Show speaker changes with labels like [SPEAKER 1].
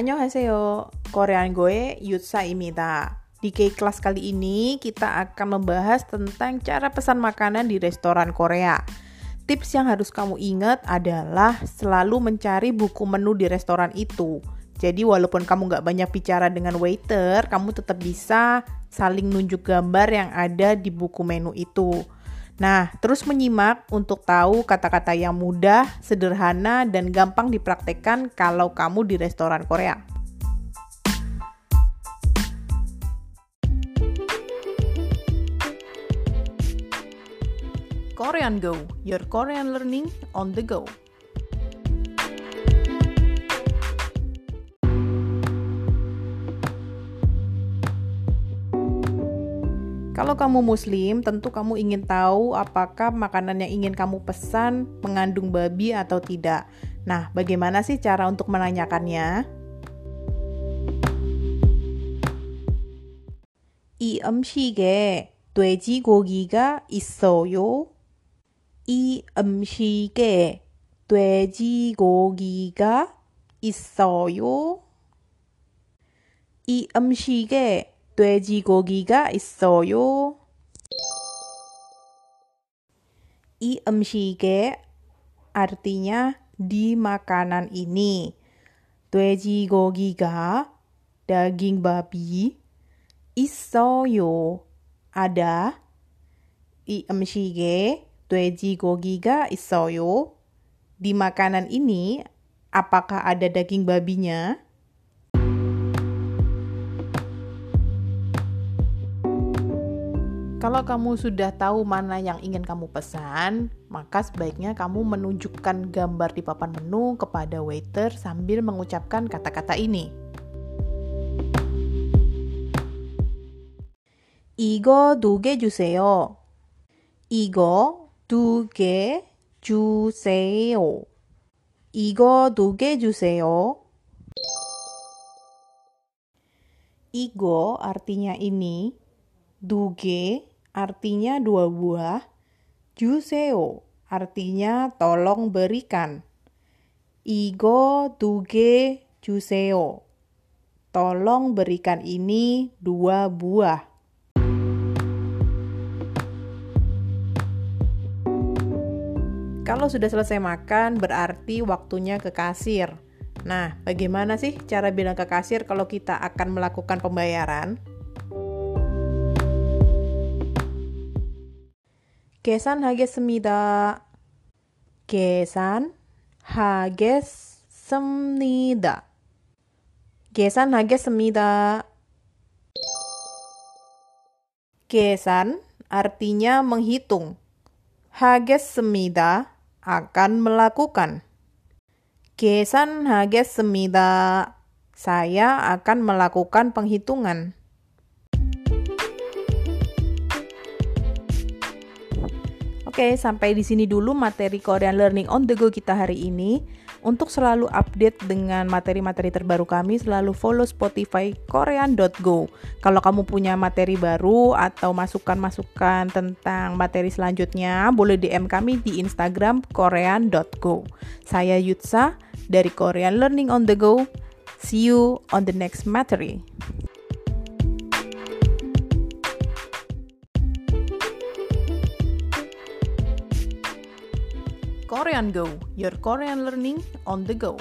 [SPEAKER 1] Annyeonghaseyo, Korean Goe Yutsaimida. Di K-Class kali ini kita akan membahas tentang cara pesan makanan di restoran Korea. Tips yang harus kamu ingat adalah selalu mencari buku menu di restoran itu. Jadi walaupun kamu nggak banyak bicara dengan waiter, kamu tetap bisa saling nunjuk gambar yang ada di buku menu itu. Nah, terus menyimak untuk tahu kata-kata yang mudah, sederhana, dan gampang dipraktekkan kalau kamu di restoran Korea. Korean Go, your Korean learning on the go. Kalau kamu muslim, tentu kamu ingin tahu apakah makanan yang ingin kamu pesan mengandung babi atau tidak. Nah, bagaimana sih cara untuk menanyakannya? 이 음식에 돼지고기가 있어요? 이 음식에 돼지고기가 있어요? 이 음식에 돼지고기가 있어요. 이 음식에 artinya di makanan ini. 돼지고기가 daging babi 있어요. ada 이 음식에 돼지고기가 있어요. Di makanan ini apakah ada daging babinya? Kalau kamu sudah tahu mana yang ingin kamu pesan, maka sebaiknya kamu menunjukkan gambar di papan menu kepada waiter sambil mengucapkan kata-kata ini. 이거 두개 주세요. 이거 두개 주세요. 이거 두개 주세요. Igo artinya ini, duge artinya dua buah, juseo artinya tolong berikan. Igo duge juseo. Tolong berikan ini dua buah. Kalau sudah selesai makan, berarti waktunya ke kasir. Nah, bagaimana sih cara bilang ke kasir kalau kita akan melakukan pembayaran? 계산하겠습니다. 계산하겠습니다. 계산하겠습니다. 계산 artinya menghitung. 하겠습니다 akan melakukan. 계산하겠습니다. Saya akan melakukan penghitungan. Oke, sampai di sini dulu materi Korean Learning on the Go kita hari ini. Untuk selalu update dengan materi-materi terbaru kami, selalu follow Spotify korean.go. Kalau kamu punya materi baru atau masukan-masukan tentang materi selanjutnya, boleh DM kami di Instagram korean.go. Saya Yutsa dari Korean Learning on the Go. See you on the next materi. Korean Go, your Korean learning on the go.